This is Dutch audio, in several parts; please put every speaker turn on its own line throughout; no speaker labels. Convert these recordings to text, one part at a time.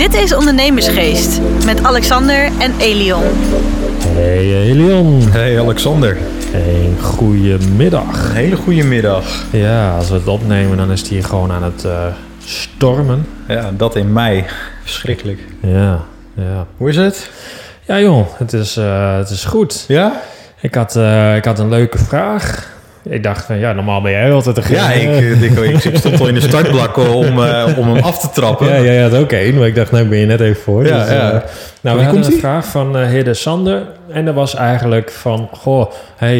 Dit is Ondernemersgeest met Alexander en Elion.
Hey Elion.
Hey Alexander.
Een goede middag.
Een hele goede middag.
Ja, als we het opnemen, dan is het hier gewoon aan het uh, stormen.
Ja, dat in mei. Verschrikkelijk.
Ja, ja.
Hoe is het?
Ja joh, het is, uh, het is goed.
Ja?
Ik had, uh, ik had een leuke vraag. Ik dacht van, ja, normaal ben jij altijd degene.
Ja, ik, ik, ik, ik stond al in de startblokken om, uh, om hem af te trappen.
Ja, jij had ook één, maar ik dacht, nou ben je net even voor.
Ja,
dus,
ja.
Uh, nou, we hadden een vraag van uh, Heerde Sander. En dat was eigenlijk van, goh, hey,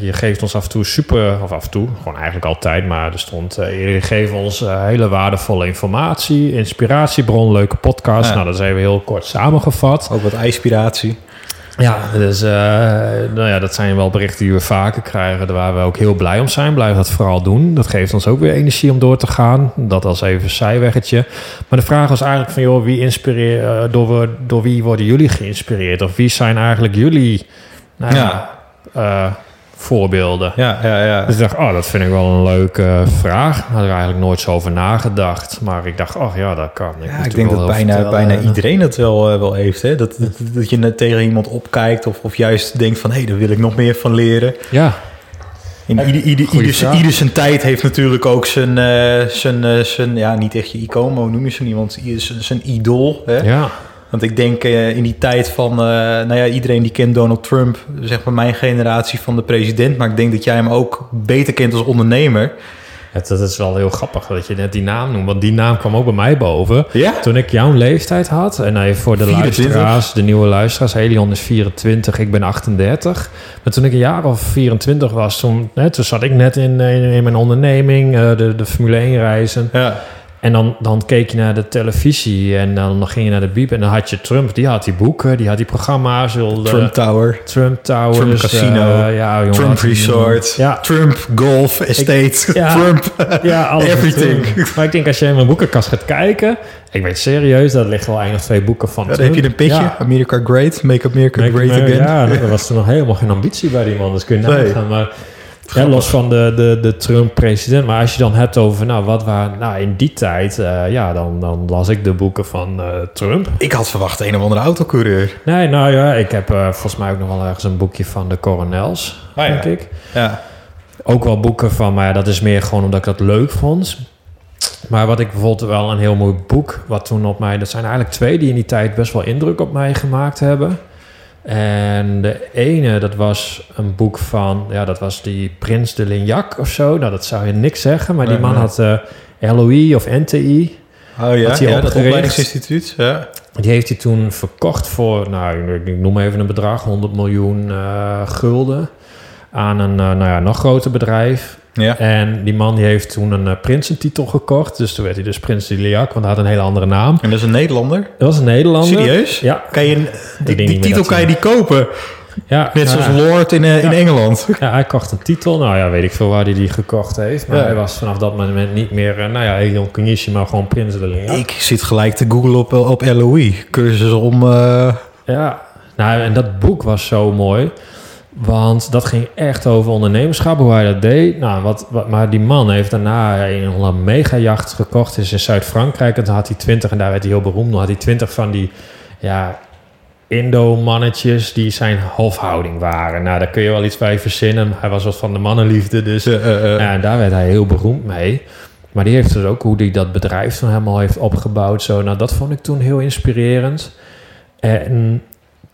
je geeft ons af en toe super, of af en toe, gewoon eigenlijk altijd, maar er stond, je geeft ons hele waardevolle informatie, inspiratiebron, leuke podcast.
Ja.
Nou, dat is even heel kort samengevat.
Ook wat inspiratie.
Ja, dus uh, nou ja, dat zijn wel berichten die we vaker krijgen, waar we ook heel blij om zijn. Blijf dat vooral doen. Dat geeft ons ook weer energie om door te gaan. Dat als even een zijweggetje. Maar de vraag was eigenlijk van, joh, wie inspireer, uh, door, door wie worden jullie geïnspireerd? Of wie zijn eigenlijk jullie nou, ja. Uh, voorbeelden?
Ja, ja, ja.
Dus ik dacht, oh, dat vind ik wel een leuke vraag. Daar had ik eigenlijk nooit zo over nagedacht. Maar ik dacht, oh ja, dat kan. Ik,
ja, ik denk dat bijna, bijna iedereen het wel, uh, wel heeft. Hè? Dat, dat, dat je net tegen iemand opkijkt of, of juist denkt van... hé, hey, daar wil ik nog meer van leren.
Ja.
In ieder, ieder, ieder, ieder zijn tijd heeft natuurlijk ook zijn, uh, zijn, uh, zijn... ja, niet echt je icoon, maar hoe noem je zo iemand? Zijn, zijn idool, hè?
Ja.
Want ik denk uh, in die tijd van, uh, nou ja, iedereen die kent Donald Trump, zeg maar mijn generatie van de president, maar ik denk dat jij hem ook beter kent als ondernemer.
Het, dat is wel heel grappig dat je net die naam noemt, want die naam kwam ook bij mij boven.
Ja?
Toen ik jouw leeftijd had, en even voor de
24.
luisteraars, de nieuwe luisteraars, Helion is 24, ik ben 38. Maar toen ik een jaar of 24 was, toen, hè, toen zat ik net in, in, in mijn onderneming, uh, de, de Formule 1 reizen.
Ja.
En dan, dan keek je naar de televisie en dan, ging je naar de bieb en dan had je Trump. Die had die boeken, die had die programma's. Wilde,
Trump Tower.
Trump Towers.
Trump Casino.
Uh, ja, jongen,
Trump Resort.
Ja.
Trump Golf Estate.
Ik, ja,
Trump.
Ja, alles
Everything.
Trump. Maar ik denk als je in mijn boekenkast gaat kijken... Ik weet serieus, dat ligt wel of twee boeken van
ja, Dan heb je een pitje. Ja. America Great. Make America
Make
Great
America,
Again.
Ja, er was toen nog helemaal geen ambitie bij die man. Dus kun je
Nee.
nagaan. Maar ja, los van de, de, de Trump-president. Maar als je dan hebt over, nou, wat waren... Nou, in die tijd, uh, ja, dan, dan las ik de boeken van uh, Trump.
Ik had verwacht een of andere autocoureur.
Nee, nou ja, ik heb uh, volgens mij ook nog wel ergens een boekje van de Coronels,
Ah,
denk
ja.
ik.
Ja.
Ook wel boeken van, maar dat is meer gewoon omdat ik dat leuk vond. Maar wat ik bijvoorbeeld wel een heel mooi boek, wat toen op mij... Dat zijn eigenlijk twee die in die tijd best wel indruk op mij gemaakt hebben. En de ene, dat was een boek van, ja, dat was die Prins de Lignac of zo. Nou, dat zou je niks zeggen, maar die man had uh, LOI of NTI.
Oh ja, ja dat opleidingsinstituut. Ja.
Die heeft hij toen verkocht voor, nou, ik- ik noem even een bedrag, 100 miljoen eh, gulden. Aan een, eh, nou ja, nog groter bedrijf.
Ja.
En die man die heeft toen een uh, prinsentitel gekocht. Dus toen werd hij dus Prins Lignac, want hij had een hele andere naam.
En dat is een Nederlander.
Dat was een Nederlander.
Serieus?
Ja.
Kan je, een- die, titel kan je die kopen.
Ja,
Net zoals Lord in, eh, in. Engeland.
Ja, hij kocht een titel. Nou ja, weet ik veel waar hij die gekocht heeft. Maar
Ja.
hij was vanaf dat moment niet meer, eh, nou ja, Elion Kunishi, maar gewoon Prins de.
Ik zit gelijk te googlen op, op LOE. Cursus om... eh,
Ja, nou en dat boek was zo mooi. Want dat ging echt over ondernemerschap, hoe hij dat deed. Nou, wat, wat, maar die man heeft daarna een, een megajacht gekocht. Is in Zuid-Frankrijk. En toen had hij twintig, en daar werd hij heel beroemd. Dan had hij twintig van die ja, Indo-mannetjes die zijn hofhouding waren. Nou, daar kun je wel iets bij verzinnen. Hij was wat van de mannenliefde, dus... Ja, en daar werd hij heel beroemd mee. Maar die heeft dus ook hoe hij dat bedrijf toen helemaal heeft opgebouwd. Zo. Nou, dat vond ik toen heel inspirerend. En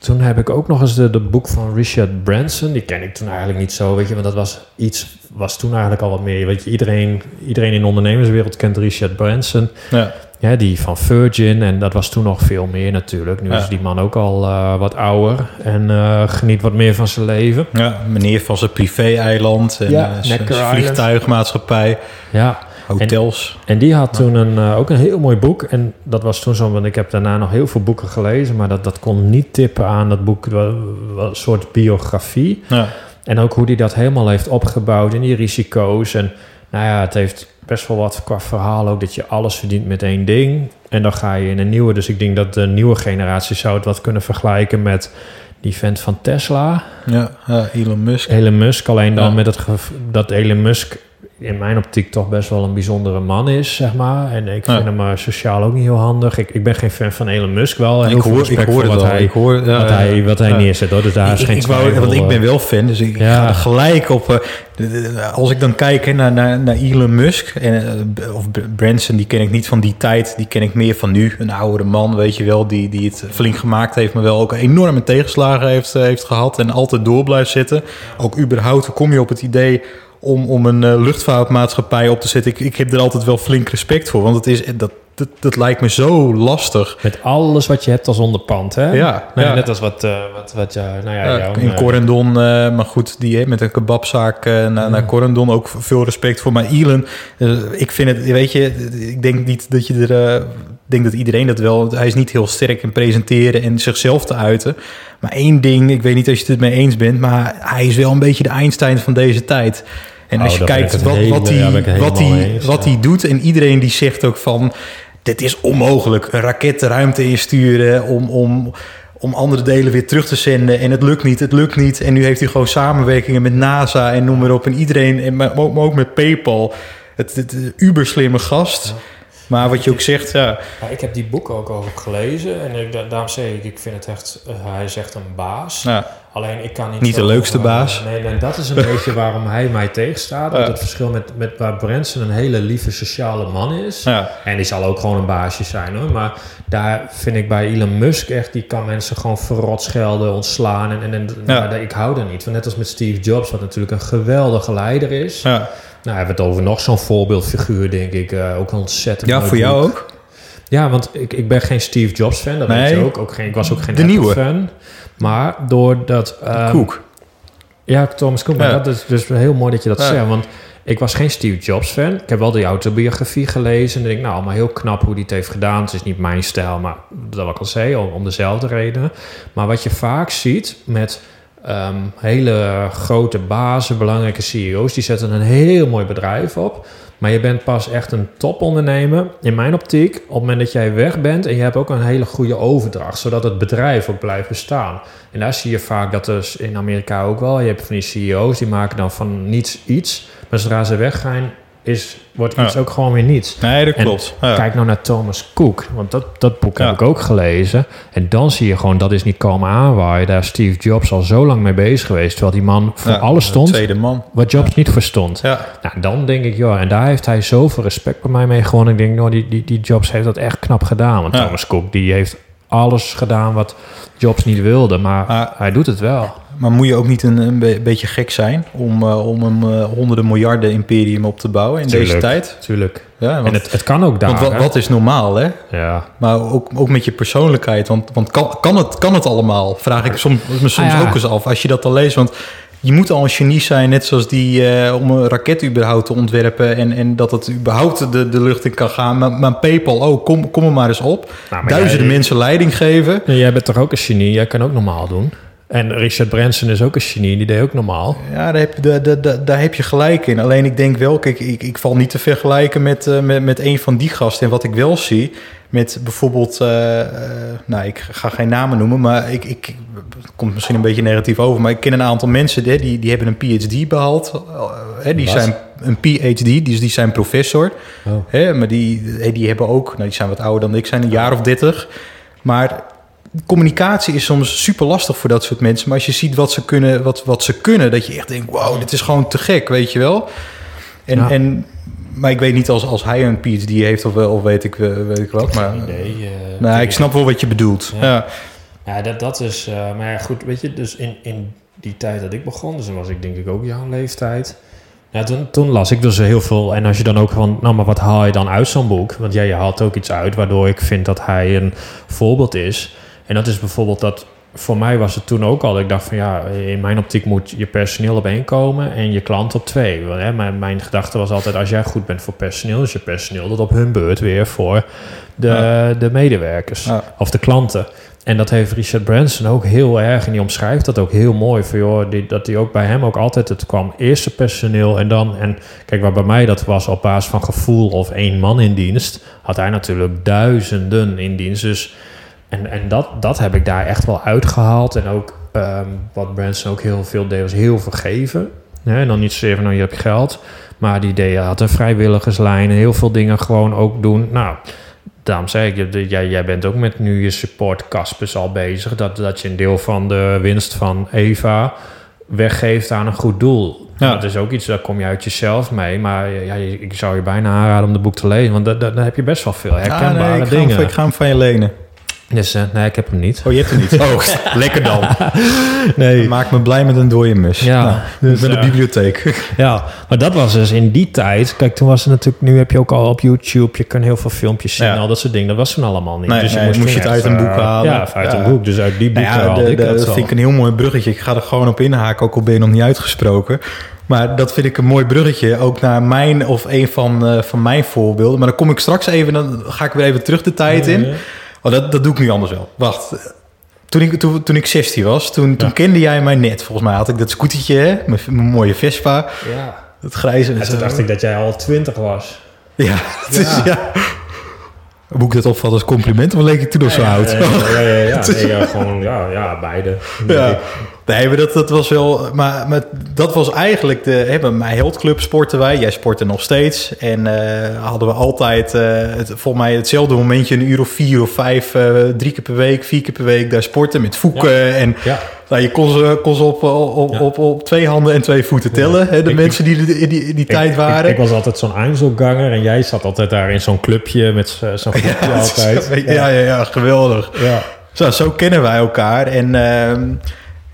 toen heb ik ook nog eens de, de boek van Richard Branson. Die ken ik toen eigenlijk niet zo, weet je. Want dat was iets, was toen eigenlijk al wat meer. Weet je, iedereen, iedereen in de ondernemerswereld kent Richard Branson.
ja.
Ja, die van Virgin. En dat was toen nog veel meer natuurlijk. Nu
Ja.
is die man ook al eh, wat ouder. En eh, geniet wat meer van zijn leven.
ja, meneer van zijn privé-eiland. En
Ja,
eh, zijn vliegtuigmaatschappij.
Ja,
Hotels.
En die had toen een, eh, ook een heel mooi boek. En dat was toen zo, want ik heb daarna nog heel veel boeken gelezen. Maar dat, dat kon niet tippen aan dat boek, een soort biografie.
ja.
En ook hoe hij dat helemaal heeft opgebouwd en die risico's. En nou ja, het heeft best wel wat qua verhaal ook dat je alles verdient met één ding. En dan ga je in een nieuwe. Dus ik denk dat de nieuwe generatie zou het wat kunnen vergelijken met die vent van Tesla.
Ja, ja, Elon Musk.
Elon Musk, alleen dan
Ja.
met het dat Elon Musk in mijn optiek toch best wel een bijzondere man is, zeg maar. En ik vind
Ja.
hem eh, sociaal ook niet heel handig. Ik, ik ben geen fan van Elon Musk wel. Heel
ik hoor, ik hoor
wat hij,
Ik hoor, ja,
wat
ja,
hij, wat hij neerzet. Hoor. Dus daar is
ik,
geen
ik wou, want ik ben
eh.
wel fan, dus ik
Ja.
ga er gelijk op. eh, de- de- als ik dan kijk naar, naar, naar Elon Musk en, of Branson, die ken ik niet van die tijd, die ken ik meer van nu. Een oudere man, weet je wel, die, die het flink gemaakt heeft, maar wel ook enorme tegenslagen heeft, heeft gehad en altijd door blijft zitten. Ook überhaupt, hoe kom je op het idee om, om een eh, luchtvaartmaatschappij op te zetten? Ik, ik heb er altijd wel flink respect voor, want het is, dat, dat, dat lijkt me zo lastig.
Met alles wat je hebt als onderpand, hè?
Ja,
Nou,
ja.
Net als wat, eh, wat, wat ja, nou ja,
Ja, in
eh,
Corendon, eh, maar goed, die hè, met een kebabzaak eh, naar, naar Corendon ook veel respect voor. Maar Elon, eh, ik vind het, weet je, ik denk niet dat je er, eh, ik denk dat iedereen dat wel, hij is niet heel sterk in presenteren en zichzelf te uiten. Maar één ding, ik weet niet of je het mee eens bent, maar hij is wel een beetje de Einstein van deze tijd. En
Oh,
als je kijkt wat,
hele-
wat,
ja, het
wat,
eens,
wat
ja.
hij doet en iedereen die zegt ook van, dit is onmogelijk, een raket de ruimte insturen om... om om andere delen weer terug te zenden. En het lukt niet, het lukt niet. En nu heeft hij gewoon samenwerkingen met NASA en noem maar op. En iedereen, en maar ook, maar ook met PayPal. Het, het, het uber slimme gast. Maar wat je ook zegt, ja.
Ja, ik heb die boeken ook over gelezen en ik, daarom zeg ik, ik vind het echt, eh, hij is echt een baas.
ja.
Alleen ik kan niet...
Niet de leukste
over-
baas.
Nee, nee, dat is een beetje waarom hij mij tegenstaat.
Ja.
het verschil met, met waar Branson een hele lieve sociale man is.
Ja.
En die zal ook gewoon een baasje zijn hoor. Maar daar vind ik bij Elon Musk echt, die kan mensen gewoon verrot schelden, ontslaan. En, en, en
Ja.
nou, ik hou er niet van. Net als met Steve Jobs, wat natuurlijk een geweldige leider is.
Ja,
Nou, hebben we het over nog zo'n voorbeeldfiguur, denk ik. eh, ook ontzettend
ja voor jou ook?
Ja, want ik, ik ben geen Steve Jobs fan, dat weet
Nee.
je ook. ook geen, ik was ook geen
De
Apple
nieuwe.
fan. Maar doordat... ehm,
Koek.
Ja, Thomas Cook. Maar
Ja.
dat is dus heel mooi dat je dat
Ja.
zegt. Want ik was geen Steve Jobs fan. Ik heb wel die autobiografie gelezen. En ik denk, nou, allemaal heel knap hoe die het heeft gedaan. Het is niet mijn stijl, maar dat wat ik al zei, om, om dezelfde reden. Maar wat je vaak ziet met ehm, hele grote bazen, belangrijke CEO's... die zetten een heel mooi bedrijf op... Maar je bent pas echt een topondernemer, in mijn optiek, op het moment dat jij weg bent en je hebt ook een hele goede overdracht, zodat het bedrijf ook blijft bestaan. En daar zie je vaak dat dus in Amerika ook wel, je hebt van die CEO's die maken dan van niets iets, maar zodra ze weggaan, is, wordt iets
Ja.
ook gewoon weer niets.
Nee, dat
En
klopt. Ja.
Kijk nou naar Thomas Cook, want dat, dat boek
Ja.
heb ik ook gelezen. En dan zie je gewoon, dat is niet komen aanwaaien. Daar is Steve Jobs al zo lang mee bezig geweest, terwijl die man voor alles stond
Tweede man.
wat Jobs niet verstond.
Ja.
Nou, dan denk ik, ja, en daar heeft hij zoveel respect bij mij mee gewonnen. Ik denk, nou, die, die, die Jobs heeft dat echt knap gedaan. Want. Thomas Cook, die heeft alles gedaan wat Jobs niet wilde. Maar
Maar-
hij doet het wel.
Maar moet je ook niet een, een be- beetje gek zijn om, eh, om een eh, honderden miljarden imperium op te bouwen in deze tijd?
Tuurlijk.
Ja,
En
want,
het, het kan ook daar.
want wat, is normaal, hè?
Ja.
Maar ook, ook met je persoonlijkheid. Want, want kan, kan, het, kan het allemaal? Vraag ik soms, me soms
Ah, ja.
ook eens af. Als je dat al leest. Want je moet al een genie zijn. Net zoals die eh, om een raket überhaupt te ontwerpen. En, en dat het überhaupt de, de lucht in kan gaan. Maar, maar PayPal ook. Kom, kom er maar eens op.
Nou, maar
Duizenden
jij-
mensen leiding geven.
Jij bent toch ook een genie? Jij kan ook normaal doen. En Richard Branson is ook een genie. Die deed ook normaal.
Ja, daar heb, je- daar, daar, daar, heb je gelijk in. Alleen ik denk wel, kijk, ik, ik val niet te vergelijken met, eh, met, met een van die gasten. En wat ik wel zie, met bijvoorbeeld, eh, eh, nou, ik ga geen namen noemen, maar ik, ik het komt misschien een beetje negatief over, maar ik ken een aantal mensen hè, die, die hebben een PhD behaald. eh, hè, die
Wat?
zijn een PhD, dus die zijn professor.
Oh.
Hè, maar die, die hebben ook, nou, die zijn wat ouder dan ik, zijn een jaar of dertig. Maar communicatie is soms super lastig voor dat soort mensen. Maar als je ziet wat ze kunnen, wat, wat ze kunnen, dat je echt denkt, wow, dit is gewoon te gek, weet je wel. En,
Ja.
en maar ik weet niet als, als hij een PhD heeft of, wel- of weet ik, eh, weet ik wat. Maar,
Geen idee. eh,
nou,
ik-
snap wel wat je bedoelt.
Ja.
Ja.
Ja, dat, dat is... eh, maar ja, goed, weet je, dus in, in die tijd dat ik begon... dus dan was ik denk ik ook jouw leeftijd... Ja, toen, toen las ik dus heel veel. En als je dan ook van, nou, maar wat haal je dan uit zo'n boek? Want jij je haalt ook iets uit waardoor ik vind dat hij een voorbeeld is. En dat is bijvoorbeeld dat, voor mij was het toen ook al. Ik dacht van ja, in mijn optiek moet je personeel op één komen en je klant op twee. Want, hè, mijn, mijn gedachte was altijd, als jij goed bent voor personeel, is je personeel dat op hun beurt weer voor de,
Ja.
de medewerkers
Ja.
of de klanten. En dat heeft Richard Branson ook heel erg. En die omschrijft dat ook heel mooi. Voor, joh, die, dat hij ook bij hem ook altijd het kwam. Eerste personeel en dan... En kijk, waar bij mij dat was op basis van gevoel of één man in dienst... had hij natuurlijk duizenden in dienst. Dus, en en dat, dat heb ik daar echt wel uitgehaald. En ook ehm, wat Branson ook heel veel deed, was heel vergeven. Hè, en dan niet zozeer van, nou, je hebt geld... Maar die deed, had een vrijwilligerslijn en heel veel dingen gewoon ook doen. Nou, daarom zei ik, jij, jij bent ook met nu je support Caspers al bezig. Dat, dat je een deel van de winst van Eva weggeeft aan een goed doel.
Ja.
Dat is ook iets, daar kom je uit jezelf mee. Maar ja, ik zou je bijna aanraden om de boek te lezen. Want daar heb je best wel veel herkenbare
Ah, nee, ik, ga hem,
dingen.
ik ga hem van je lenen.
Dus eh, nee, ik heb hem niet.
Oh, je hebt hem niet. Oh, lekker dan.
Nee.
Maak me blij met een dode mus.
Ja,
nou,
dus,
met de
eh,
bibliotheek.
Ja, maar dat was dus in die tijd. Kijk, toen was het natuurlijk... Nu heb je ook al op YouTube... Je kan heel veel filmpjes zien.
Ja.
Al dat soort dingen. Dat was toen allemaal niet.
Nee,
dus je
nee,
moest,
je het uit een
eh,
boek halen.
Ja, uit
Ja.
een boek. Dus uit die boeken
Nou ja, de-
ik dat
vind ik een heel mooi bruggetje. Ik ga er gewoon op inhaken, ook al ben je nog niet uitgesproken. Maar dat vind ik een mooi bruggetje. Ook naar mijn of een van, eh, van mijn voorbeelden. Maar dan kom ik straks even, dan ga ik weer even terug de tijd in. Oh, dat, dat doe ik nu anders wel. Wacht. Toen ik, toen, toen ik 16 was, toen, toen
Ja.
kende jij mij net. Volgens mij had ik dat scootertje, hè? Mijn, mijn mooie Vespa.
Ja.
Het grijze.
En toen dacht ik dat jij al twintig was.
Ja. Moet ik dat opvatten als compliment of leek ik toen nog zo oud?
Ja, ja, ja. ja, Nee, ja, gewoon, ja, ja beide.
Ja. Nee, maar dat, dat was wel... Maar, maar dat was eigenlijk de... Bij mijn heldclub sporten wij. Jij sportte nog steeds. En eh, hadden we altijd... het, volgens mij hetzelfde momentje... een uur of vier of vijf... eh, drie keer per week, vier keer per week daar sporten met voeken. En
Ja.
nou, je kon ze, kon ze op, op,
Ja.
op, op twee handen en twee voeten tellen. Hè, de
Ik-
mensen die in die, die tijd waren.
Ik, ik was altijd zo'n Einzelganger en jij zat altijd daar in zo'n clubje met zo'n
ja,
altijd.
ja, ja, ja, geweldig.
ja.
Zo, zo kennen wij elkaar. En ehm,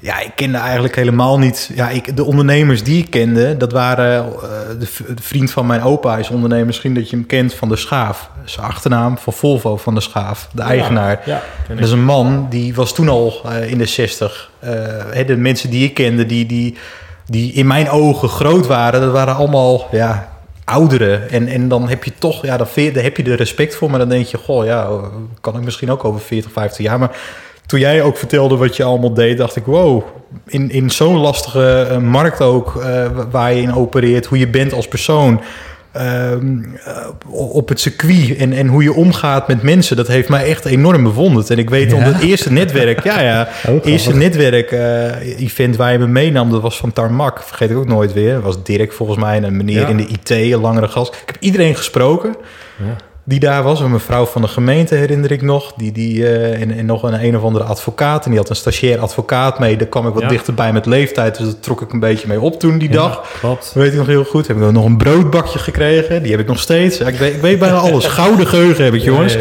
ja, ik kende eigenlijk helemaal niet... Ja, ik, de ondernemers die ik kende, dat waren... eh, de, vriend van mijn opa is ondernemer. Misschien dat je hem kent van De Schaaf. Zijn achternaam van Volvo van De Schaaf. De eigenaar.
Ja.
Dat is een man die was toen al eh, in de 60. Eh, hè, de mensen die ik kende, die, die, die in mijn ogen groot waren, dat waren allemaal ja, ouderen. En, en dan heb je toch, ja, dan, daar heb je er respect voor, maar dan denk je, goh, ja, kan ik misschien ook over 40, 50 jaar. Maar toen jij ook vertelde wat je allemaal deed, dacht ik, wow, in, in zo'n lastige eh, markt ook, eh, waar je in opereert, hoe je bent als persoon. ehm, eh, op het circuit en, en hoe je omgaat met mensen, dat heeft mij echt enorm bewonderd. En ik weet
Ja?
om het eerste netwerk, ja, ja,
Oh,
eerste netwerk-event waar je me meenam, dat was van Tarmac. Vergeet ik ook nooit weer. Dat was Dirk volgens mij, en een meneer
Ja.
in de IT, een langere gast. Ik heb iedereen gesproken
Ja.
Die daar was. Een mevrouw van de gemeente herinner ik nog. Die, die, eh, en, en nog een een of andere advocaat. En die had een stagiair advocaat mee. Daar kwam ik wat
Ja.
dichterbij met leeftijd. Dus dat trok ik een beetje mee op toen die dag. Weet ik nog heel goed. Heb ik nog een broodbakje gekregen. Die heb ik nog steeds. Ik weet, ik weet bijna alles. Gouden geheugen heb ik, jongens.
Ja.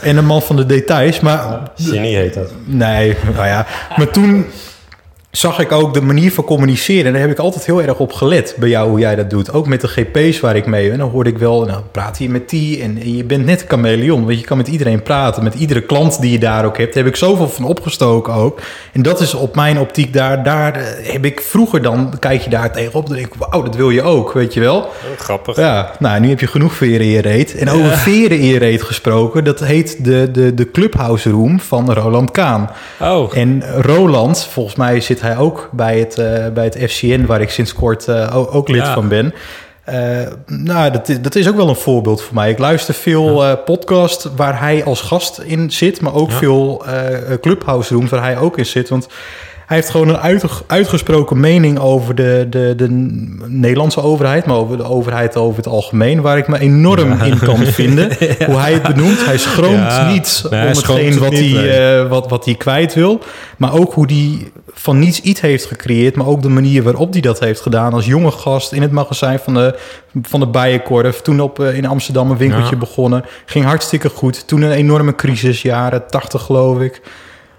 En een man van de details. Maar
Genie heet dat.
Nee, nou ja. Maar toen zag ik ook de manier van communiceren. En daar heb ik altijd heel erg op gelet bij jou, hoe jij dat doet. Ook met de GP's waar ik mee ben. Dan hoorde ik wel, nou praat je met die. En, en je bent net een chameleon. Want je kan met iedereen praten. Met iedere klant die je daar ook hebt. Daar heb ik zoveel van opgestoken ook. En dat is op mijn optiek daar. Daar eh, heb ik vroeger dan, kijk je daar tegenop. Dan denk ik, wauw, dat wil je ook, weet je wel.
Oh, grappig.
Ja, nou, nu heb je genoeg veren in je reet. En over veren in je reet gesproken, dat heet de, de, de Clubhouse Room van Roland Kaan.
Oh,
En Roland, volgens mij zit hij ook bij het, eh, bij het FCN, waar ik sinds kort eh, ook, lid
Ja.
van ben. Eh, nou, dat is, dat is ook wel een voorbeeld voor mij. Ik luister veel podcast waar hij als gast in zit, maar ook
Ja.
veel eh Clubhouse Rooms waar hij ook in zit. Want hij heeft gewoon een uitge- uitgesproken mening over de, de, de Nederlandse overheid, maar over de overheid over het algemeen, waar ik me enorm in kan vinden. Hoe hij het benoemt. Hij schroomt
Ja.
niet
Nee,
om hetgeen
het
wat,
niet,
hij,
nee.
eh, wat, wat hij kwijt wil. Maar ook hoe hij van niets iets heeft gecreëerd. Maar ook de manier waarop hij dat heeft gedaan. Als jonge gast in het magazijn van de, van de Bijenkorf. Toen op, eh, in Amsterdam een winkeltje begonnen. Ging hartstikke goed. Toen een enorme crisis, jaren 80 geloof ik.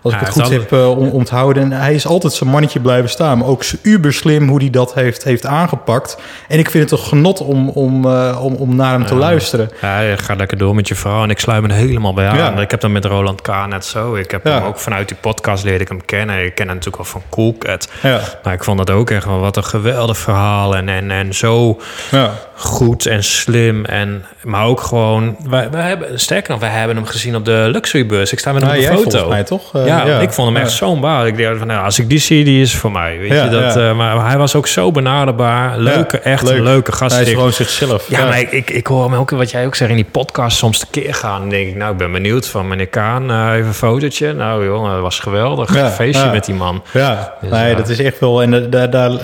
Als ik
Ja,
het
het
goed heb eh, on- onthouden. En hij is altijd zijn mannetje blijven staan. Maar ook uber slim hoe hij dat heeft, heeft aangepakt. En ik vind het een genot om, om, eh, om, om naar hem te luisteren.
Ja, gaat lekker door met je vrouw en ik sluit me er helemaal bij aan.
Ja.
Ik heb dat met Roland K. net zo. Ik heb hem ook vanuit die podcast leerde ik hem kennen. Ik ken hem natuurlijk wel van Coolcat.
Ja,
Maar ik vond dat ook echt wel wat een geweldig verhaal. En, en, en zo
ja.
goed en slim. En, maar ook gewoon... Wij, wij hebben, sterker nog, wij hebben hem gezien op de Luxurybeurs. Ik sta met hem op de foto.
volgens mij toch? Eh,
ja, ik vond hem echt
Ja.
zo'n baas. Ik dacht van, nou, als ik die zie, die is voor mij. Weet
Ja,
je, dat,
ja.
eh, maar hij was ook zo benaderbaar. Leuke, echt
leuk.
een leuke gast.
Hij is
Ik-
gewoon zichzelf.
ja, maar ik, ik, ik hoor hem ook, wat jij ook zegt, in die podcast soms tekeer gaan. Dan denk ik, nou, ik ben benieuwd van meneer Kaan. eh, even een fotootje. Nou, joh, dat was geweldig.
Ja,
Feestje
ja.
met die man.
Ja,
Dus,
nee, dat is echt wel. En da- daar, daar, eh,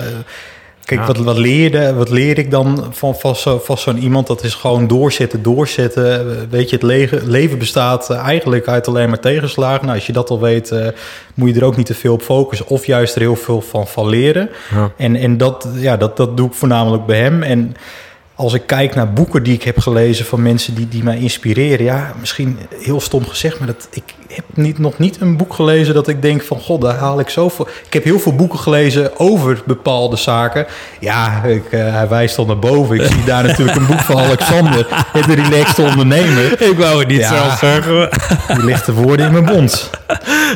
Kijk,
Ja.
wat, wat, leerde, wat leer ik dan van, van, zo, van zo'n iemand? Dat is gewoon doorzetten, doorzetten. Weet je, het leven bestaat eh, eigenlijk uit alleen maar tegenslagen. Nou, als je dat al weet, eh, moet je er ook niet te veel op focussen. Of juist er heel veel van, van leren.
Ja.
En, en dat, ja, dat, dat doe ik voornamelijk bij hem. En als ik kijk naar boeken die ik heb gelezen van mensen die, die mij inspireren, ja, misschien heel stom gezegd, maar dat, ik heb niet, nog niet een boek gelezen dat ik denk van, god, daar haal ik zoveel. Ik heb heel veel boeken gelezen over bepaalde zaken. Ja, ik, eh, hij wijst al naar boven. Ik zie daar natuurlijk een boek van Alexander, het relaxed ondernemer.
Ik wou het niet
Ja.
zelf zeggen.
Die ligt de woorden in mijn mond.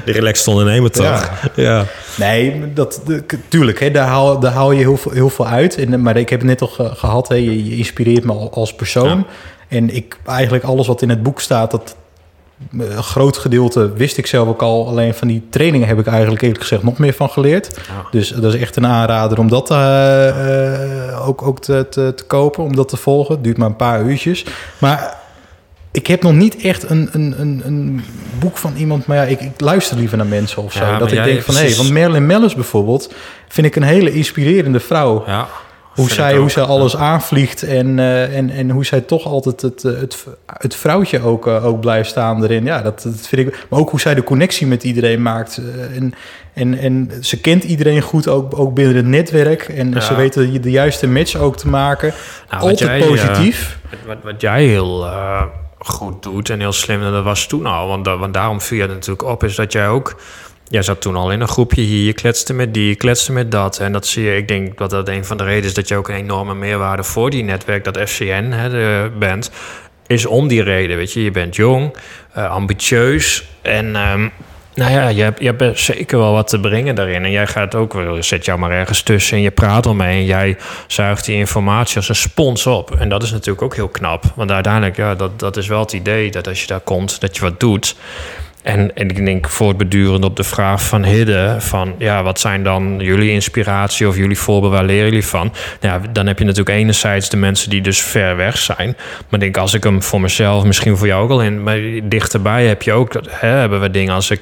De relaxed ondernemer toch? Ja.
Nee, dat, tuurlijk, hè, daar, haal, daar haal je heel veel, heel veel uit. En, maar ik heb het net al ge- gehad, hè, je, je inspireert me al- als persoon. En ik, eigenlijk alles wat in het boek staat, dat eh, een groot gedeelte wist ik zelf ook al. Alleen van die trainingen heb ik eigenlijk eerlijk gezegd nog meer van geleerd.
Ja.
Dus dat is echt een aanrader om dat eh, eh, ook, ook te, te, te kopen, om dat te volgen. Het duurt maar een paar uurtjes. Maar ik heb nog niet echt een, een, een, een boek van iemand, maar ja, ik, ik luister liever naar mensen of zo.
Ja,
dat ik denk van, hé,
precies.
want Marilyn Mellis bijvoorbeeld, vind ik een hele inspirerende vrouw.
ja.
hoe zij, hoe zij alles aanvliegt en, eh, en, en hoe zij toch altijd het, eh, het, het vrouwtje ook, eh, ook blijft staan erin. Ja, dat, dat vind ik. Maar ook hoe zij de connectie met iedereen maakt. en, en, en ze kent iedereen goed, ook, ook binnen het netwerk. En ze weten de juiste match ook te maken.
Nou,
altijd
jij,
positief.
Wat, wat jij heel goed doet en heel slim, en dat was toen al, want, want daarom viel je natuurlijk op, is dat jij ook. Jij zat toen al in een groepje hier, je kletste met die, je kletste met dat. En dat zie je, ik denk dat dat een van de redenen is dat je ook een enorme meerwaarde voor die netwerk, dat FCN, hè, de, bent. Is om die reden, weet je. Je bent jong, eh, ambitieus en... ehm, nou ja, je hebt, je zeker wel wat te brengen daarin. En jij gaat ook wel, zet jou maar ergens tussen en je praat ermee. En jij zuigt die informatie als een spons op. En dat is natuurlijk ook heel knap. Want uiteindelijk, ja, dat, dat is wel het idee dat als je daar komt, dat je wat doet. En, en ik denk voortbedurend op de vraag van Hidde... van ja, wat zijn dan jullie inspiratie of jullie voorbeeld, waar leren jullie van? Ja, dan heb je natuurlijk enerzijds de mensen die dus ver weg zijn. Maar denk, als ik hem voor mezelf, misschien voor jou ook al in... maar dichterbij heb je ook, hè, hebben we dingen als ik...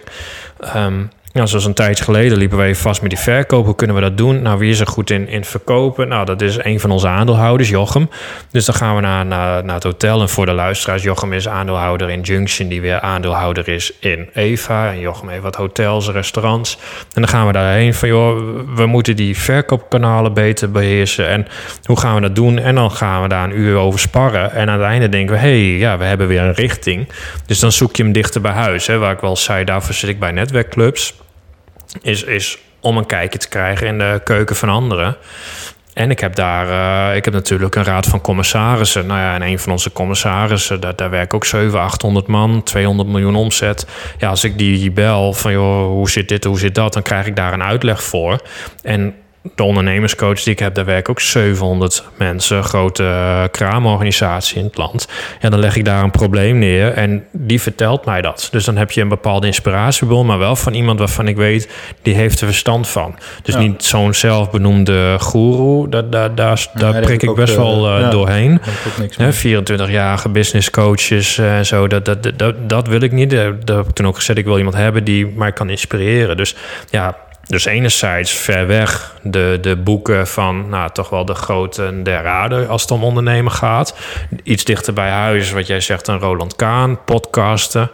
ehm, ja, zoals een tijd geleden liepen we even vast met die verkoop. Hoe kunnen we dat doen? Nou, wie is er goed in, in verkopen? Nou, dat is een van onze aandeelhouders, Jochem. Dus dan gaan we naar, naar, naar het hotel. En voor de luisteraars, Jochem is aandeelhouder in Junction... die weer aandeelhouder is in Eva. En Jochem heeft wat hotels, restaurants. En dan gaan we daarheen van... joh, we moeten die verkoopkanalen beter beheersen. En hoe gaan we dat doen? En dan gaan we daar een uur over sparren. En aan het einde denken we... hey, ja, we hebben weer een richting. Dus dan zoek je hem dichter bij huis. Hè, waar ik wel zei, daarvoor zit ik bij netwerkclubs is, is om een kijkje te krijgen in de keuken van anderen. En ik heb daar, eh, ik heb natuurlijk een raad van commissarissen. Nou ja, en een van onze commissarissen, daar, daar werken ook 700, 800 man, 200 miljoen omzet. Ja, als ik die bel van, joh, hoe zit dit, hoe zit dat, dan krijg ik daar een uitleg voor. En de ondernemerscoach die ik heb, daar werken ook 700 mensen, grote eh, kraamorganisatie in het land. Ja, dan leg ik daar een probleem neer en die vertelt mij dat. Dus dan heb je een bepaalde inspiratiebron, maar wel van iemand waarvan ik weet, die heeft er verstand van. Dus
Ja.
niet zo'n zelfbenoemde goeroe, daar, daar, daar, prik
ik
best
eh,
wel eh,
ja.
doorheen.
Daar heb ik ook niks
Hè,
mee.
24-jarige business coaches eh, en zo, dat, dat, dat- dat, wil ik niet. Dat heb ik toen ook gezegd, ik wil iemand hebben die mij kan inspireren. Dus ja, dus enerzijds ver weg de, de boeken van nou, toch wel de grote der aarde als het om ondernemen gaat. Iets dichter bij huis, wat jij zegt, een Roland Kaan, podcasten.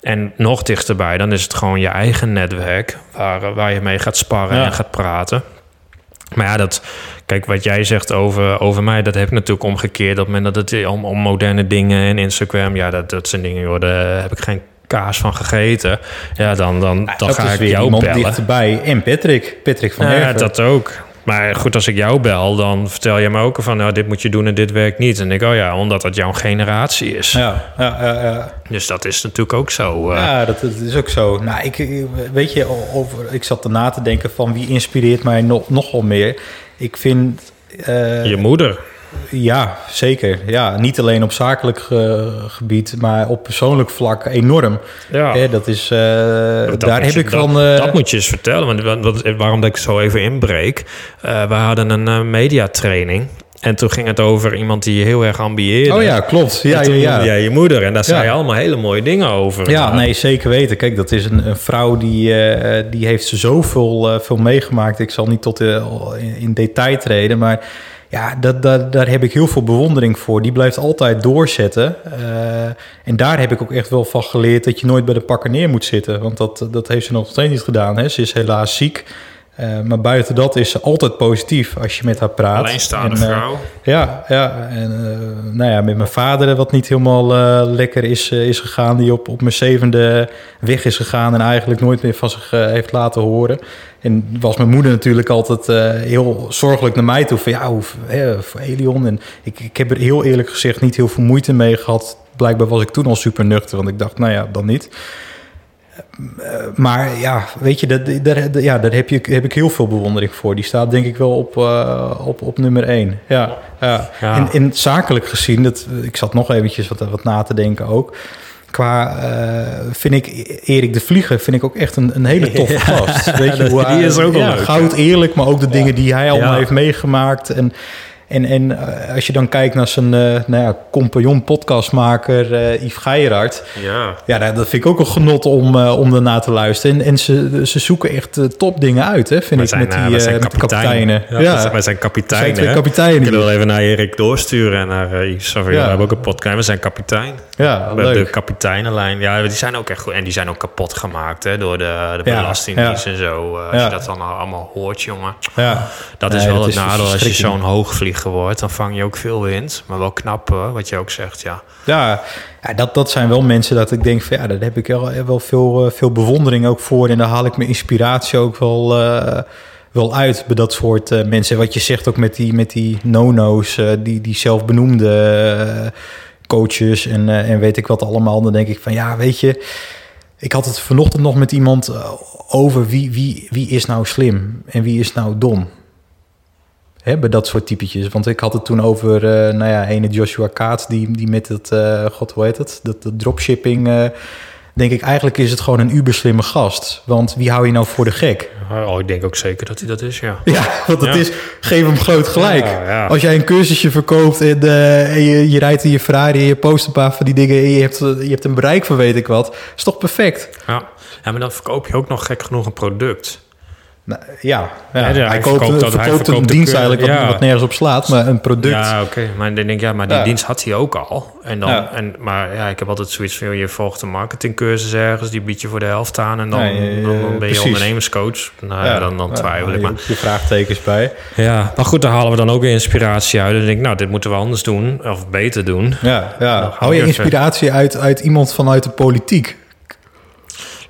En nog dichterbij, dan is het gewoon je eigen netwerk waar, waar je mee gaat sparren
Ja.
en gaat praten. Maar ja, dat, kijk, wat jij zegt over, over mij, dat heb ik natuurlijk omgekeerd. Op het moment dat het om, om moderne dingen en Instagram, ja, dat, dat zijn dingen, joh, daar heb ik geen kaas van gegeten. Ja, dan, dan, dan ga ik
weer
jou
iemand
bellen.
dichterbij. En Patrick. Patrick van
Ja, dat ook. Maar goed, als ik jou bel, dan vertel je me ook van... Nou, dit moet je doen en dit werkt niet. En ik, oh ja, omdat dat jouw generatie is.
Ja, ja, ja, ja.
Dus dat is natuurlijk ook zo. eh.
Ja, dat, dat is ook zo. Nou, ik, weet je, over, ik zat erna te denken van wie inspireert mij nog, nogal meer. Ik vind... eh,
je moeder.
Ja, zeker. Ja, niet alleen op zakelijk eh, gebied, maar op persoonlijk vlak enorm.
Ja.
Hè, dat is,
Dat
daar heb
je-
ik
dat,
van... eh,
dat moet je eens vertellen. Want wat, waarom dat ik zo even inbreek. We hadden een mediatraining. En toen ging het over iemand die heel erg ambieerde.
Oh ja, klopt. Ja, ja, ja.
je moeder. En daar zei je allemaal hele mooie dingen over.
Ja, nee, zeker weten. Kijk, dat is een, een vrouw die, eh, die heeft zoveel uh, veel meegemaakt. Ik zal niet tot uh, in, in, detail treden, maar ja, dat, dat, daar heb ik heel veel bewondering voor. Die blijft altijd doorzetten. Uh, en daar heb ik ook echt wel van geleerd dat je nooit bij de pakker neer moet zitten. Want dat, dat heeft ze nog steeds niet gedaan. Hè. Ze is helaas ziek. Uh, maar buiten dat is ze altijd positief als je met haar praat.
Alleenstaande
en, uh,
vrouw.
Ja, ja. En uh, nou ja, met mijn vader, wat niet helemaal lekker is, is gegaan. Die op, op mijn zevende weg is gegaan en eigenlijk nooit meer van zich heeft laten horen. En was mijn moeder natuurlijk altijd heel zorgelijk naar mij toe. Van ja, hoe, hè, voor Elion. En ik, ik heb er heel eerlijk gezegd niet heel veel moeite mee gehad. Blijkbaar was ik toen al super nuchter, want ik dacht, nou ja, dan niet. Maar ja, weet je, dat, daar, ja, daar heb, je, heb ik heel veel bewondering voor. Die staat denk ik wel op, uh, op, op nummer één. Ja, ja.
Ja.
En, zakelijk gezien, dat, ik zat nog eventjes wat, wat na te denken ook. Qua, uh, vind ik Erik de Vlieger vind ik ook echt een, een hele toffe gast. Weet je, hoe
die
hij-
is ook wel
ja,
leuk,
Goud eerlijk, maar ook de dingen die hij allemaal heeft meegemaakt. En, en, en uh, als je dan kijkt naar zijn uh, nou ja, compagnon podcastmaker uh, Yves Geiraert.
Ja.
Ja, dat vind ik ook een genot om, uh, om daarna te luisteren. En, en ze, ze zoeken echt topdingen uit, hè, vind
Wij
ik,
zijn,
met
eh,
die,
zijn kapiteinen. Ja, wij zijn- kapiteinen,
zijn kapiteinen.
We kunnen wel even naar Erik doorsturen en naar Yves. Ja. We hebben ook een podcast. We zijn kapitein.
Ja,
We
leuk.
de kapiteinenlijn. Ja, die zijn ook echt goed. En die zijn ook kapot gemaakt hè, door de, de belastingdienst en zo. Als je dat dan allemaal hoort, jongen.
Ja.
Dat is wel het nadeel. Als je zo'n hoogvlieger wordt, dan vang je ook veel wind. Maar wel knap, wat je ook zegt, ja.
Ja, ja dat, dat zijn wel mensen dat ik denk van ja, daar heb ik wel, wel veel, eh, veel bewondering ook voor. En daar haal ik mijn inspiratie ook wel, eh, wel uit bij dat soort eh, mensen. Wat je zegt ook met die, met die no-no's, eh, die, die zelfbenoemde eh, coaches en, eh, en weet ik wat allemaal. Dan denk ik van ja, weet je, ik had het vanochtend nog met iemand eh, over wie, wie, wie is nou slim en wie is nou dom. Hè, bij dat soort typetjes. Want ik had het toen over, eh, nou ja, ene Joshua Kaats... die, die met het, eh, god, hoe heet het? Dat, dat dropshipping... eh, denk ik, eigenlijk is het gewoon een uberslimme gast. Want wie hou je nou voor de gek?
Oh, ik denk ook zeker dat hij dat is, ja.
Ja, want het
Ja.
is, geef hem groot gelijk.
Ja, ja.
Als jij een cursusje verkoopt en, en je, je rijdt in je Ferrari... en je post een paar van die dingen... en je hebt, je hebt een bereik van weet ik wat... is toch perfect?
ja. Ja, maar dan verkoop je ook nog gek genoeg een product.
Nou, ja, ja.
Ja,
hij, koopt,
verkoopt dat- hij
verkoopt een
de
dienst
keur-
eigenlijk... Wat, nergens op slaat, maar een product...
Ja, oké. Maar dan denk ik, ja, maar die dienst had hij ook al. En dan, en, maar ja, ik heb altijd zoiets van, je volgt een marketingcursus ergens, die bied je voor de helft aan en dan, ben je ondernemerscoach. Nou dan, dan twijfel ik maar.
je vraagtekens bij.
Ja, maar goed, daar halen we dan ook weer inspiratie uit. En dan denk ik, nou, dit moeten we anders doen, of beter doen.
Ja, ja. Hou je inspiratie uit, uit iemand vanuit de politiek?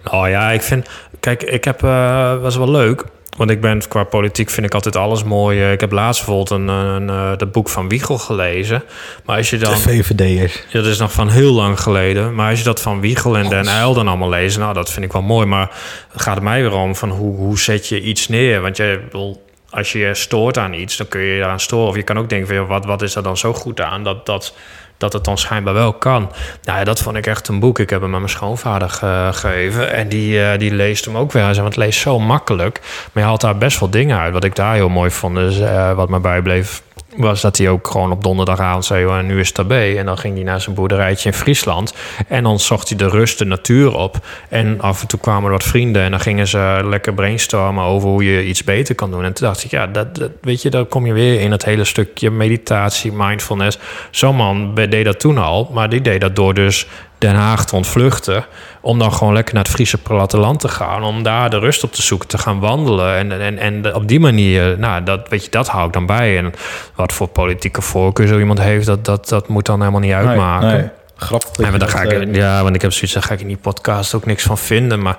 Nou ja, ik vind, kijk, ik heb, eh was wel leuk. Want ik ben qua politiek vind ik altijd alles mooi. Eh, Ik heb laatst bijvoorbeeld een, een, eh, dat boek van Wiegel gelezen. Maar als je dan.
VVD'ers.
Ja, dat is nog van heel lang geleden. Maar als je dat van Wiegel en Den Uyl dan allemaal leest... nou, dat vind ik wel mooi. Maar het gaat mij weer om van hoe, hoe zet je iets neer? Want je, bedoel, als je je stoort aan iets, dan kun je je eraan storen. Of je kan ook denken van, ja, wat, wat is er dan zo goed aan... dat, dat, dat het dan schijnbaar wel kan. Nou ja, dat vond ik echt een boek. Ik heb hem aan mijn schoonvader ge- gegeven. En die, eh, die leest hem ook weer. Want het leest zo makkelijk. Maar je haalt daar best wel dingen uit. Wat ik daar heel mooi vond, is, eh, wat me bijbleef was dat hij ook gewoon op donderdagavond zei... "Joh, nu is het tabé. En dan ging hij naar zijn boerderijtje in Friesland. En dan zocht hij de rust, de natuur op. En af en toe kwamen er wat vrienden... en dan gingen ze lekker brainstormen over hoe je iets beter kan doen. En toen dacht ik, ja, dat, dat, weet je, dan kom je weer in het hele stukje meditatie, mindfulness. Zo'n man deed dat toen al, maar die deed dat door dus Den Haag te ontvluchten... om dan gewoon lekker naar het Friese platteland te gaan... om daar de rust op te zoeken, te gaan wandelen. En, en, en op die manier, nou, dat, weet je, dat hou ik dan bij. En wat voor politieke voorkeur zo iemand heeft... dat, dat, dat moet dan helemaal niet uitmaken.
Nee, nee. Grappig.
Ja, ga ik,
eh,
ja, want ik heb zoiets, daar ga ik in die podcast ook niks van vinden. Maar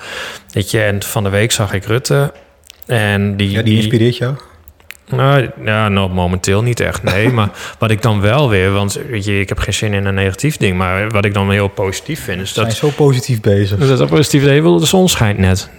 weet je, en van de week zag ik Rutte. En die,
ja, die inspireert jou?
Nou, ja, nou, momenteel niet echt, nee. maar wat ik dan wel weer, want weet je, ik heb geen zin in een negatief ding. Maar wat ik dan heel positief vind, is
Ze zijn
dat...
zo positief bezig.
Dat is positief, de zon schijnt net.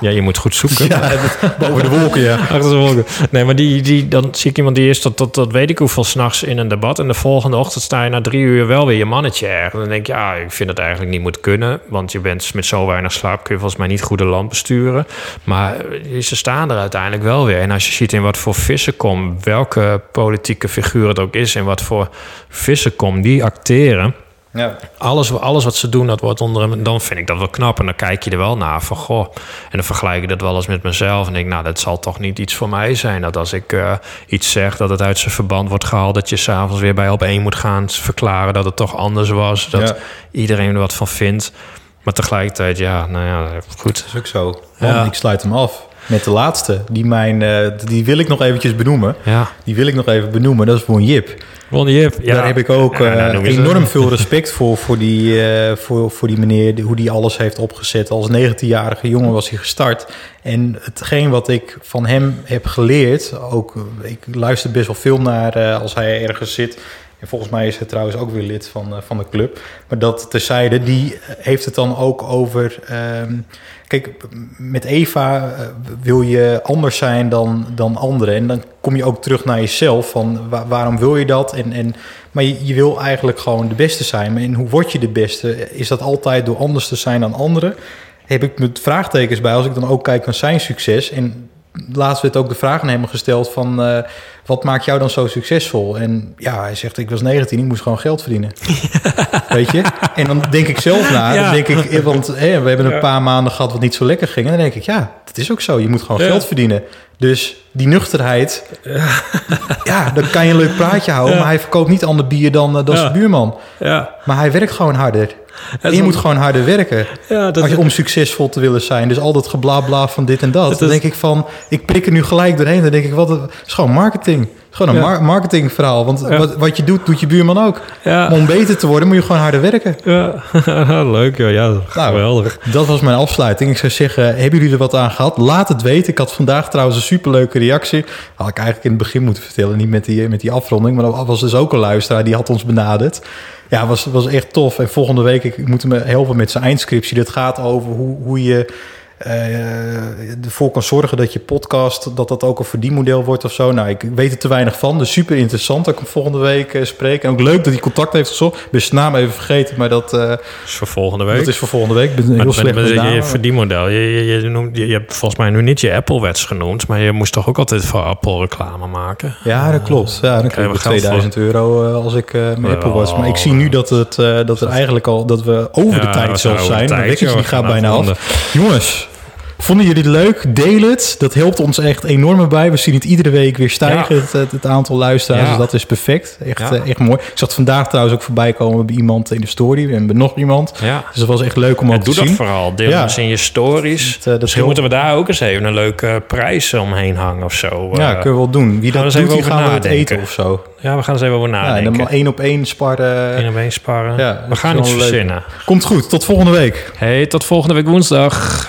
Ja, je moet goed zoeken.
ja, dat- boven de wolken, ja.
Achter de wolken. Nee, maar die, die, dan zie ik iemand die is tot, tot, tot weet ik hoeveel s'nachts in een debat. En de volgende ochtend sta je na drie uur wel weer je mannetje ergens. Dan denk ik, ja, ik vind het eigenlijk niet moet kunnen. Want je bent met zo weinig slaap, kun je volgens mij niet goede lamp besturen. Maar eh, ze staan er uiteindelijk wel weer. En als je ziet in wat voor vissenkom, welke politieke figuur het ook is... en wat voor vissenkom die acteren...
ja.
Alles, alles wat ze doen, dat wordt onder hem. Dan vind ik dat wel knap. En dan kijk je er wel naar van goh. En dan vergelijk ik dat wel eens met mezelf. En denk, nou, dat zal toch niet iets voor mij zijn. Dat als ik eh, iets zeg, dat het uit zijn verband wordt gehaald. Dat je s'avonds weer bij op één moet gaan verklaren dat het toch anders was. Dat
Ja.
iedereen er wat van vindt. Maar tegelijkertijd, ja, nou ja, goed.
Dat is ook zo.
Ja.
Ik sluit hem af met de laatste. Die, mijn, eh, die wil ik nog eventjes benoemen.
Ja,
Die wil ik nog even benoemen. Dat is Won Jip.
Ron Jip. Ja.
Daar heb ik ook
Ja, nou,
eh, enorm veel respect voor. Voor die, eh, voor, voor die meneer, hoe die alles heeft opgezet. Als 19-jarige jongen was hij gestart. En hetgeen wat ik van hem heb geleerd... Ook, ik luister best wel veel naar als hij ergens zit... En volgens mij is hij trouwens ook weer lid van, eh, van de club. Maar dat terzijde, die heeft het dan ook over... ehm, kijk, met Eva eh, wil je anders zijn dan, dan anderen. En dan kom je ook terug naar jezelf. Van wa- waarom wil je dat? En, en, maar je, je wil eigenlijk gewoon de beste zijn. En hoe word je de beste? Is dat altijd door anders te zijn dan anderen? Heb ik met vraagtekens bij als ik dan ook kijk naar zijn succes. En laatst werd ook de vraag aan hem gesteld van... eh, wat maakt jou dan zo succesvol? En ja, hij zegt, ik was 19, ik moest gewoon geld verdienen. Weet je? En dan denk ik zelf na.
Ja.
Dan denk ik, eh, want we hebben een paar maanden gehad wat niet zo lekker ging. En dan denk ik, ja, dat is ook zo. Je moet gewoon
Ja.
geld verdienen. Dus die nuchterheid, ja, dan kan je een leuk praatje houden.
Ja.
Maar hij verkoopt niet ander bier dan, eh, dan
Ja.
zijn buurman.
Ja,
Maar hij werkt gewoon harder. En je moet gewoon harder werken.
ja, dat
Als je om succesvol te willen zijn. Dus al dat geblabla van dit en dat.
Het
dan denk ik van, ik prik er nu gelijk doorheen. Dan denk ik, wat, is gewoon marketing. Gewoon een
Ja.
mar- marketingverhaal. Want
Ja.
wat, wat je doet, doet je buurman ook.
Ja.
Maar om beter te worden, moet je gewoon harder werken.
Ja, leuk. Ja, ja geweldig.
Dat was mijn afsluiting. Ik zou zeggen, hebben jullie er wat aan gehad? Laat het weten. Ik had vandaag trouwens een superleuke reactie. Had ik eigenlijk in het begin moeten vertellen. Niet met die, met die afronding. Maar dat was dus ook een luisteraar. Die had ons benaderd. Ja, was, was echt tof. En volgende week, ik, ik moet hem helpen met zijn eindscriptie. Dat gaat over hoe, hoe je ervoor kan zorgen dat je podcast... dat dat ook een verdienmodel wordt of zo. Nou, ik weet er te weinig van. Dus super interessant dat ik hem volgende week eh, spreek. En ook leuk dat hij contact heeft gezocht. Ik ben zijn naam even vergeten, maar dat, eh,
Dat is voor volgende week.
dat is voor volgende week. Ik ben heel slecht met
je, verdienmodel. Je, je, je, noemt, je, je hebt volgens mij nu niet je Apple Watch genoemd, maar je moest toch ook altijd voor Apple reclame maken.
Ja, dat klopt. Ja, dan krijg ik
geld
2000 euro eh, als ik eh mijn
Wel.
Apple Watch. Maar ik zie nu dat, het, eh, dat er eigenlijk al dat we over de
Ja,
tijd
we zijn de.
De
joh.
die gaat bijna af. Jongens, vonden jullie het leuk? Deel het. Dat helpt ons echt enorm bij. We zien het iedere week weer stijgen,
Ja.
het, het, het aantal luisteraars.
Ja.
Dus dat is perfect. Echt,
Ja.
eh, echt mooi. Ik zag vandaag trouwens ook voorbij komen bij iemand in de story. We hebben nog iemand.
Ja.
Dus dat was echt leuk om
Ja,
ook te
doe dat
zien.
vooral. Deel
Ja.
eens in je stories.
Het, eh, dat
Misschien moeten we daar ook eens even een leuke prijs omheen hangen of zo.
Ja,
Eh,
kunnen we wel doen. Wie dat doet, die gaan we het eten of zo.
ja, we gaan eens even over
Ja, en
nadenken.
dan één op één sparren.
Eén op één sparren.
Ja,
we gaan iets
leuk.
verzinnen.
Komt goed. Tot volgende week.
Hey, tot volgende week woensdag.